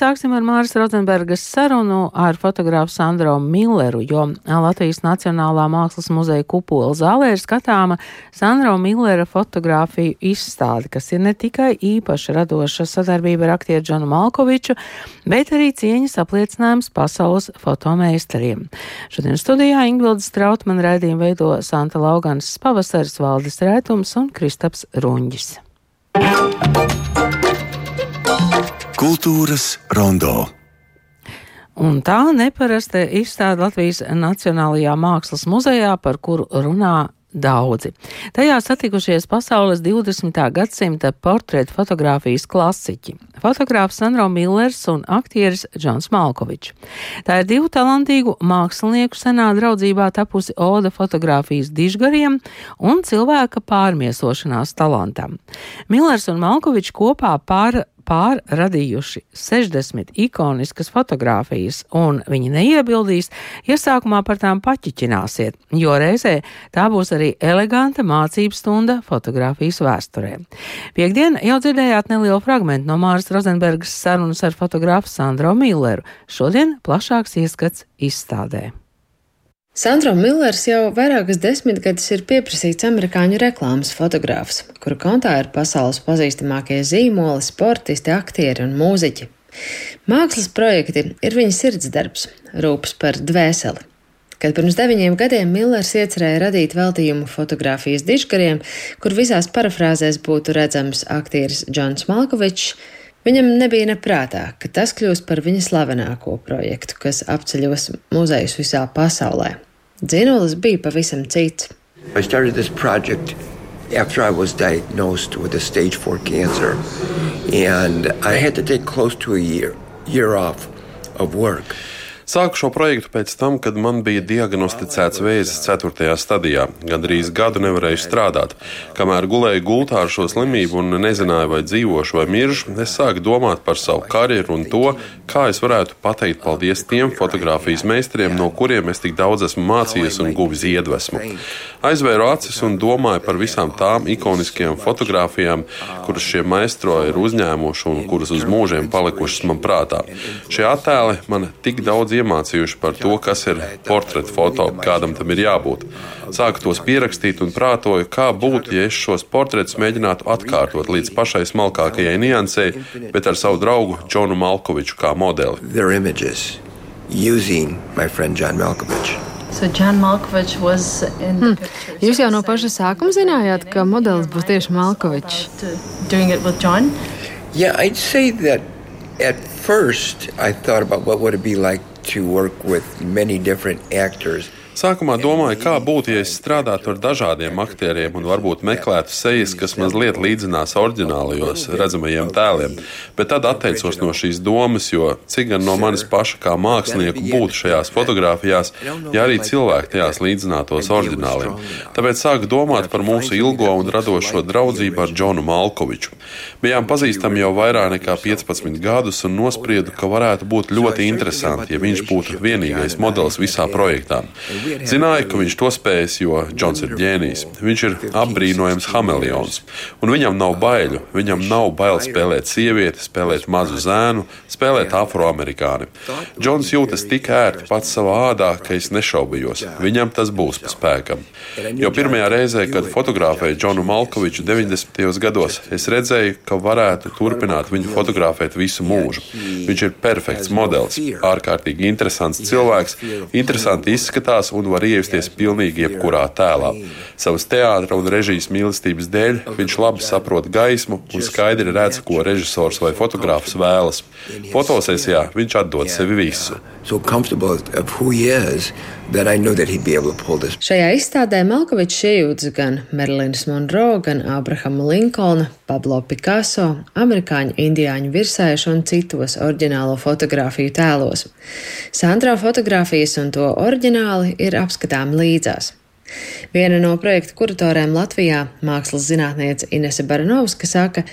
Sāksim ar Māras Rozenbergas sarunu ar fotogrāfu Sandro Milleru, jo Latvijas Nacionālā mākslas muzeja kupola zālē ir skatāma Sandro Millera fotografiju izstāde, kas ir ne tikai īpaša radoša sadarbība ar aktieru Džonu Malkoviču, bet arī cieņas apliecinājums pasaules fotomeistariem. Šodien studijā Ingvilda Strautman raidījumu veido Santa Laugans Pavasaris, Valdis Rētums un Kristaps Ruņģis. Kultūras rondo. Un tā neparasta izstāde Latvijas Nacionālajā Mākslas muzejā, par kuru runā daudzi. Tajā satikušies pasaules 20. gadsimta portretu fotografijas klasiķi - fotogrāfs Sandro Millers un aktieris Džons Malkovičs. Tā ir divu talantīgu mākslinieku senā draudzībā tapusi oda fotografijas dižgariem un cilvēka pārmiesošanās talantam. Millers un Malkovičs kopā pār pārradījuši 60 ikoniskas fotogrāfijas, un viņi neiebildīs, ja sākumā par tām paķiķināsiet, jo reizē tā būs arī eleganta mācību stunda fotografijas vēsturē. Piektdien jau dzirdējāt nelielu fragmentu no Māras Rozenbergas sarunas ar fotografu Sandro Milleru, šodien plašāks ieskats izstādē. Sandro Millers jau vairākas desmitgadus ir pieprasīts amerikāņu reklāmas fotogrāfs, kura kontā ir pasaules pazīstamākie zīmoli, sportisti, aktieri un mūziķi. Mākslas projekti ir viņa sirdsdarbs, rūpes par dvēseli. Kad pirms deviņiem gadiem Millers iecerēja radīt veltījumu fotografijas diškariem, kur visās parafrāzēs būtu redzams aktieris Džons Malkovičs, Viņam nebija neprātā, ka tas kļūs par viņa slavenāko projektu, kas apceļos muzejus visā pasaulē. Dzinolis bija pavisam cits. After I was diagnosed with a stage 4 cancer, and I had to take close to a year, year off of work. Sāku šo projektu pēc tam, kad man bija diagnosticēts vēzis 4. stadijā. Gandrīz gadu nevarēju strādāt. Kamēr gulēju gultā ar šo slimību un nezināju, vai dzīvošu vai miršu, es sāku domāt par savu karjeru un to, kā es varētu pateikt paldies tiem fotografijas meistariem, no kuriem es tik daudz esmu mācījies un guvis iedvesmu. Aizvēru acis un domāju par visām tām ikoniskajām fotografijām, kuras šie maestro ir uzņēmuši un kuras uz mūžiem palikušas man prātā. Šie attēli man tik daudz iemācījuši par to, kas ir portreta foto, kādam tam ir jābūt. Sāku tos pierakstīt un prātoju, kā būtu, ja es šos portretus mēģinātu atkārtot līdz pašai smalkākajai niansei, bet ar savu draugu Džonu Malkoviču kā modeli. Using my friend John Malkovich. So hmm. Jūs jau no paša sākuma zinājāt, ka modelis būs tieši Malkovičs. Yeah, I'd say that at first I thought about what would it be like to work with many different actors. Sākumā domāju, kā būtu, ja es strādātu ar dažādiem aktieriem un varbūt meklētu sejas, kas mazliet līdzinās oriģinālajos redzamajiem tēliem. Bet tad atteicos no šīs domas, jo cik gan no manis paša kā mākslinieku būtu šajās fotografijās, ja arī cilvēki tajās līdzinātos oriģināliem. Tāpēc sāku domāt par mūsu ilgo un radošo draudzību ar Džonu Malkoviču. Bijām pazīstami jau vairāk nekā 15 gadus un nospriedu, ka varētu būt ļoti interesanti, ja viņš būtu vienīgais modelis visā projektā. Zināja, ka viņš to spējas, jo Džons ir ģēnijs. Viņš ir apbrīnojams hameleons, un viņam nav baiļu. Viņam nav bail spēlēt sievieti, spēlēt mazu zēnu, spēlēt afroamerikāni. Džons jūtas tik ērti pats savā ādā, ka es nešaubījos. Viņam tas būs pa spēkam. Jo pirmajā reizē, kad fotografēju Džonu Malkoviču 90. gados, es redzēju, ka varētu turpināt viņu fotografēt visu mūžu. Viņš ir perfekts modelis, ārkārtīgi interesants cilvēks, interesanti izskatās un var iejusties pilnīgi jebkurā tēlā. Savas teātra un režijas mīlestības dēļ viņš labi saprot gaismu un skaidri redz, ko režisors vai fotogrāfs vēlas. Fotosesijā viņš atdod sevi visu. Šajā izstādē Malkovičs iejūtas gan Merlins Monroe, gan Abrahama Linkolna, Pablo Picasso, amerikāņu indiāņu virsēšu un citos oriģinālo fotografiju tēlos. Sandrā fotografijas un to oriģināli ir apskatām līdzās. Viena no projekta kuratoriem Latvijā, mākslas zinātniece Inese Baranovska, saka,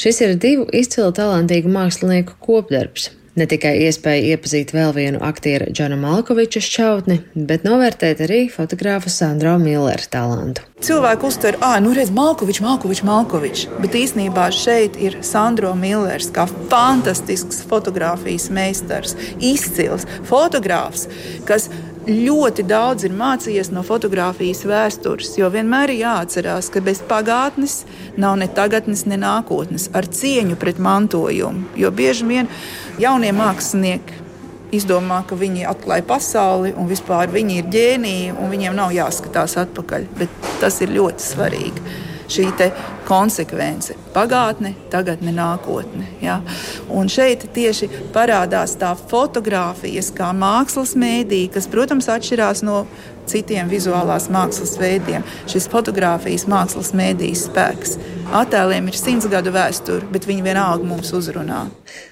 šis ir divu izcilu talantīgu mākslinieku kopdarbs, Ne tikai iespēja iepazīt vēl vienu aktieru Džona Malkoviča šķautni, bet novērtēt arī fotogrāfa Sandro Millera talantu. Cilvēku uztver, ah, nu redz, Malkovičs, Malkovičs, Malkovičs. Bet īsnībā šeit ir Sandro Millers, kā fantastisks fotografijas meistars, izcils fotogrāfs, kas ļoti daudz ir mācījies no fotografijas vēstures. Jo vienmēr ir jāatcerās, ka bez pagātnes nav ne tagadnes, ne nākotnes, ar cieņu pret mantojumu. Jo bieži vien jaunie mākslinieki izdomā, ka viņi atklāja pasauli un vispār viņi ir ģēniji un viņiem nav jāskatās atpakaļ. Bet tas ir ļoti svarīgi. Šī konsekvence - pagātne, tagadne, nākotne. Ja? Un šeit tieši parādās tā fotografijas kā mākslas mēdī, kas, protams, atšķirās no citiem vizuālās mākslas veidiem. Šis fotografijas mākslas mēdīs spēks. Attēliem ir simts gadu vēsture, bet viņi vienalga mums uzrunā.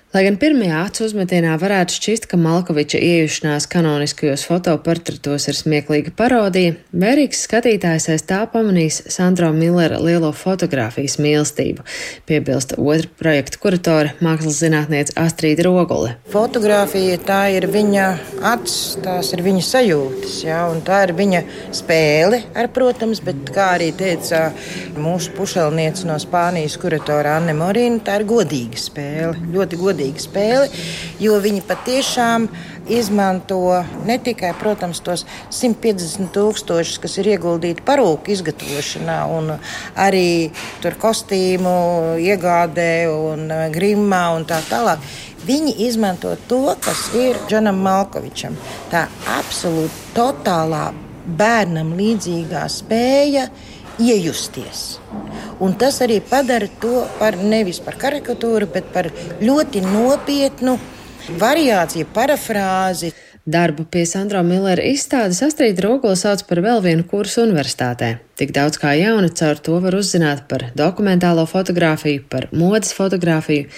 Lai gan pirmajā acu uzmetienā varētu šķist, ka Malkoviča iejušanās kanoniskajos fotoportretos ir smieklīga parodija, vērīgs skatītājs aiz tā pamanīs Sandro Millera lielo fotografijas mīlestību, piebilsta otra projekta kuratore, mākslas zinātniece Astrīda Rogule. Fotogrāfija tā ir viņa acs, tās ir viņa sajūtas, jā, un tā ir viņa spēle, ar, protams, bet kā arī teica mūsu pušelniece no Spānijas kuratora Anne Morīna, tā ir godīga spēle, ļoti godīga godīga spēle, jo viņi patiešām izmanto ne tikai protams, tos 150 tūkstošus, kas ir ieguldīti parūku izgatavošanā, un arī kostīmu iegādē un eh, grimā un tā tālāk. Viņi izmanto to, kas ir Džonam Malkovičam. Tā absolūti totālā bērnam līdzīgā spēja iejusties. Un tas arī padara to par nevis par karikatūru, bet par ļoti nopietnu variāciju, parafrāzi. Darbu pie Sandra Millera izstādes Astrīda Rogula sauc par vēl vienu kursu universitātē. Tik daudz kā jauna caur to var uzzināt par dokumentālo fotografiju, par modes fotografiju,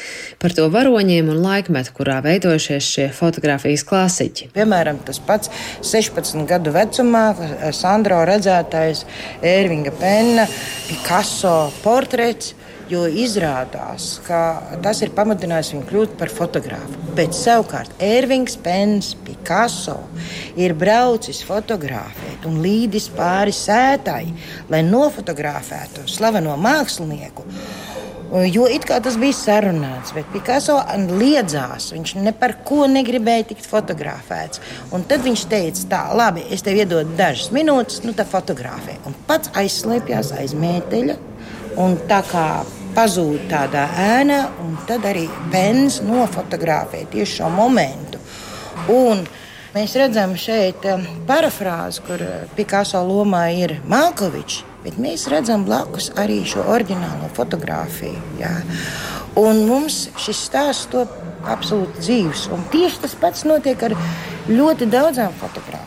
par to varoņiem un laikmetu, kurā veidojušies šie fotografijas klasiķi. Piemēram, tas pats 16 gadu vecumā Sandro redzētais Ērvinga Penna Picasso portrets jo izrādās, ka tas ir pamudinājis viņu kļūt par fotografu. Bet savukārt Ervings Pens, Picasso ir braucis fotografēt un līdis pāri sētai, lai nofotografētu slaveno mākslinieku. Jo it kā tas bija sarunāts, bet Picasso liedzās. Viņš ne par ko negribēja tikt fotografēts. Un tad viņš teica, tā, labi, es tev iedodu dažas minūtes, nu tā fotografē. Un pats aizslēpjas aiz mēteļa. Un tā kā pazūd tādā ēnā, un tad arī Pens nofotografē tieši šo momentu. Un mēs redzam šeit um, parafrāzi, kur uh, Picasso lomā ir Malkovičs, bet mēs redzam blakus arī šo oriģinālo fotografiju. Jā. Un mums šis stāsts top absolūti dzīves. Un tieši tas pats notiek ar ļoti daudzām fotogrāfijām.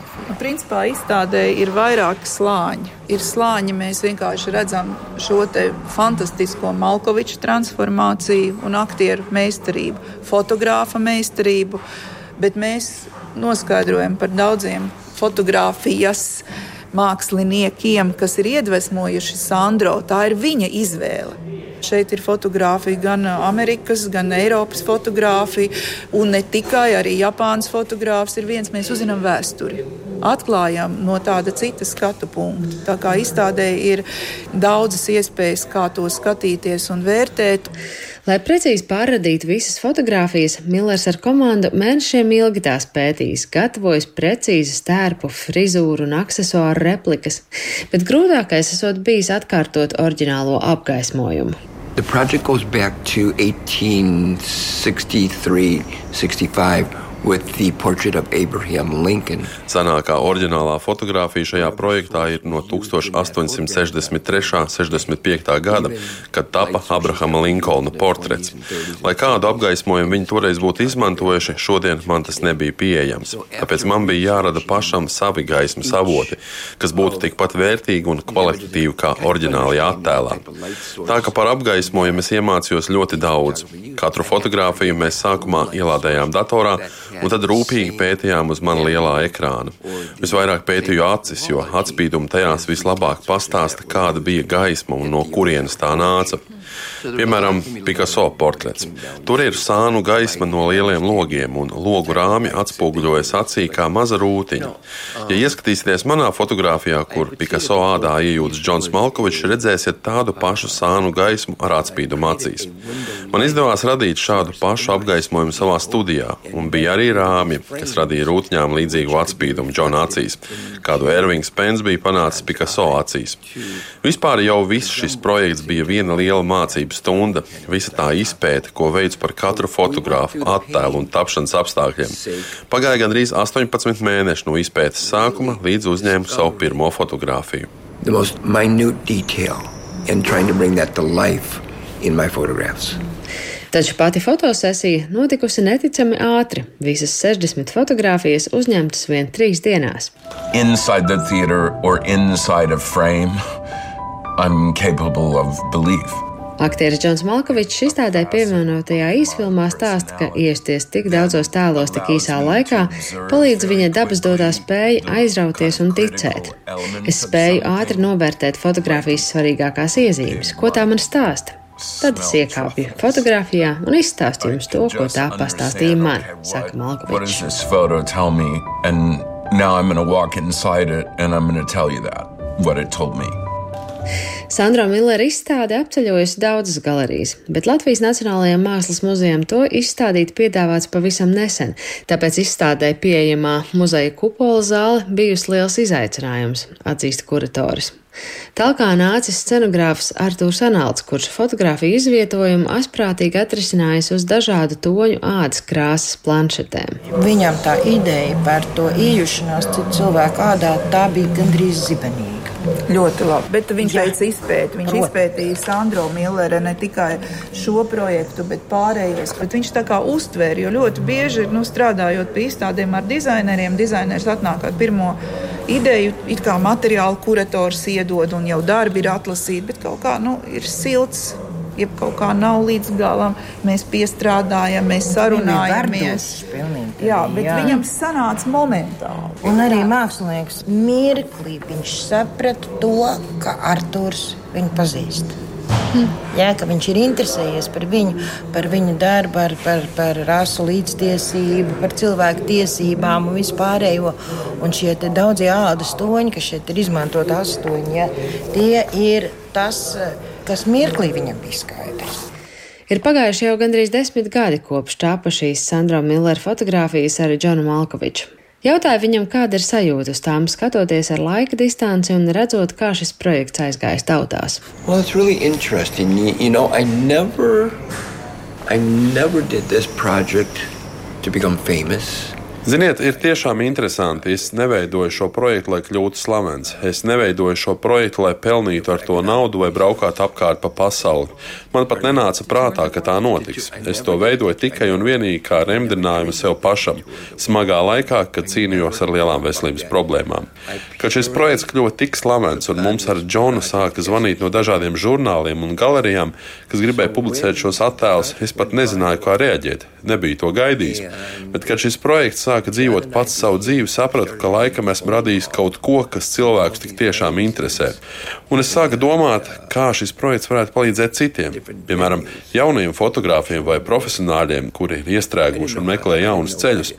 Principā izstādē ir vairāki slāņi. Ir slāņi, mēs vienkārši redzam šo fantastisko Malkoviča transformāciju un aktieru meistarību, fotogrāfa meistarību, bet mēs noskaidrojam par daudziem fotografijas māksliniekiem, kas ir iedvesmojuši Sandro. Tā ir viņa izvēle. Šeit ir fotografija gan Amerikas, gan Eiropas fotografija, un ne tikai arī Japānas fotogrāfs ir viens. Mēs uzzinām vēsturi. Atklājam no tāda cita skatu punkta. Tā kā izstādē ir daudzas iespējas, kā to skatīties un vērtēt. Lai precīzi pārradītu visas fotogrāfijas, Millers ar komandu mēnešiem ilgi tās pētījis, gatavojis precīzi stērpu, frizūru un aksesuāru replikas, bet grūtākais esot bijis atkārtot oriģinālo apgaismojumu. The project goes back to 1863, 65 Senākā oriģinālā fotografija šajā projektā ir no 1863. 65. gada, kad tapa Abrahama Linkolna portrets. Lai kādu apgaismojumu viņi toreiz būtu izmantojuši, šodien man tas nebija pieejams. Tāpēc man bija jārada pašam savi gaismas avoti, kas būtu tikpat vērtīgi un kvalitatīvi kā oriģinālajā attēlā. Tā kā par apgaismojumu es iemācījos ļoti daudz. Katru fotografiju mēs sākumā ielādējām datorā un tad rūpīgi pētījām uz mana lielā ekrāna. Visvairāk pētīju acis, jo atspīdumi tajās vislabāk pastāsta, kāda bija gaisma un no kurienes tā nāca. Piemēram, Picasso portrets. Tur ir sānu gaisma no lieliem logiem, un logu rāmi atspoguļojas acī kā maza rūtiņa. Ja ieskatīsieties manā fotografijā, kur Picasso ādā iejūtas Džons Malkovičs, redzēsiet tādu pašu sānu gaismu ar atspīdumu acīs. Man izdevās radīt šādu pašu apgaismojumu savā studijā, un bija arī rāmi, kas radīja rūtņām līdzīgu atspīdumu Džona acīs, kādu Ervings Pens bija panācis Picasso acīs. Vispār jau viss šis projekts bija viena liela mācību stunda, visa tā izpēte, ko veids par katru fotogrāfu, attēlu un tapšanas apstākļiem. Pagāja gandrīz 18 mēneši no izpētes sākuma, līdz uzņēmu savu pirmo fotografiju. The most minute detail and trying to bring that to life in my photographs. Taču pati fotosesija notikusi neticami ātri. Visas 60 fotogrāfijas uzņemtas vien trīs dienās. Inside the theater or inside a frame, I'm capable of belief. Aktieris Džons Malkovičs izstādē pievienotajā īsfilmā stāsta, ka iesties tik daudzos tēlos tik īsā laikā palīdz viņa dabas dotā spēja aizrauties un ticēt. Es spēju ātri novērtēt fotografijas svarīgākās iezīmes, ko tā man stāsta. Tad es iekāpju fotografijā un izstāstu jums to, ko tā pastāstīja man, saka Malkovičs. Now I'm going to walk inside it and I'm going to tell you that, what it told me. Sandra Millera izstāde apceļojusi daudzas galerijas, bet Latvijas Nacionālajiem Mākslas muzejam to izstādīt piedāvāts pavisam nesen, tāpēc izstādē pieejamā muzeja kupola zāle bijusi liels izaicinājums, atzīst kuratoris. Talkā nācis scenogrāfs Artūrs Anāls, kurš fotografiju izvietojumu asprātīgi atrisinājis uz dažādu toņu ādas krāsas planšetēm. Viņam tā ideja par to iejušanos cilvēku ādā tā bija gandrīz zibenīga. Ļoti labi. Bet viņš Jā. veica izpēti. Viņš Prot. izpētīja Sandro Millera ne tikai šo projektu, bet pārējos. Bet viņš tā kā uztvēra, jo ļoti bieži nu, strādājot pie izstādēm ar dizaineriem, dizainers atnāk ar pirmo ideju, it kā materiālu kurators iedod un jau darbi ir atlasīti, bet kaut kā nu, ir silts ja kaut kā nav līdz galam, mēs piestrādājam, mēs sarunājamies. Pilnīgi, jā, bet jā. viņam sanāca momentāli. Un arī mākslinieks mirklī viņš saprata to, ka Arturs viņu pazīst. Jā, ka viņš ir interesējies par viņu, par viņu darbu, par, par, par rasu līdztiesību, par cilvēku tiesībām un vispārējo. Un šie daudzie ādas toņi, kas šeit ir izmantot astoņi, ja, tie ir tas, kas mirklī viņam bija skaidrs. Ir pagājuši jau gandrīz desmit gadi kopš tāpa šīs Sandra Millera fotografijas ar Džonu Malkoviču. Jautāju viņam, kāda ir sajūta uz tām, skatoties ar laika distanci un redzot, kā šis projekts aizgājis tautās. Well, really you know, I never, I never did this project to become famous. Ziniet, ir tiešām interesanti. Es neveidoju šo projektu, lai kļūtu slavens. Es neveidoju šo projektu, lai pelnītu ar to naudu vai braukātu apkārt pa pasauli. Man pat nenāca prātā, ka tā notiks. Es to veidoju tikai un vienīgi kā remdinājumu sev pašam, smagā laikā, kad cīnījos ar lielām veselības problēmām. Kad šis projekts kļuva tik slavens, un mums ar Džonu sāka zvanīt no dažādiem žurnāliem un galerijām, kas gribēja publicēt šos attēlus, es pat nezināju, kā reaģēt. Nebiju to gaidījis. Bet, kad šis projekts sāka dzīvot pats savu dzīvi, sapratu, ka laikam esmu radījis kaut ko, kas cilvēkus tik tiešām interesē. Un es sāku domāt, kā šis projekts varētu palīdzēt citiem. Piemēram, jaunajiem fotogrāfiem vai profesionāļiem, kuri ir iestrēguši un meklē jaunus ceļus.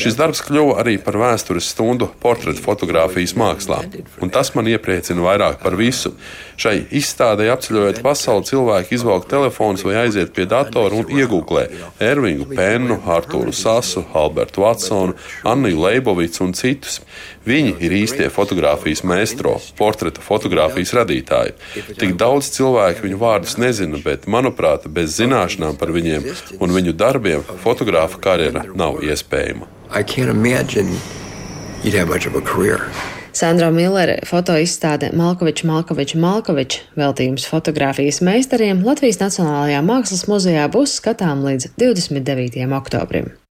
Šis darbs kļuva arī par vēstures stundu portretu fotografijas mākslā. Un tas man iepriecina vairāk par visu. Šai izstādē apceļojot pasauli, cilvēki izvelk telefonus vai aiziet pie datora un iegūklē Ervingu Pennu, Artūru Sasu, Albertu Vatsonu, Anniju Leibovicu un citus. Viņi ir īstie fotografijas meistro, portreta fotografijas radītāji. Tik daudz cilvēku viņu vārdus nezina, bet, manuprāt, bez zināšanām par viņiem un viņu darbiem fotografa karjera nav iespējama. I can't imagine you'd have much of a career. Sandra Millere fotoizstāde Malkoviča Malkoviča Malkoviča veltījums fotografijas meistariem Latvijas Nacionālajā Mākslas muzejā būs skatām līdz 29. oktobrim.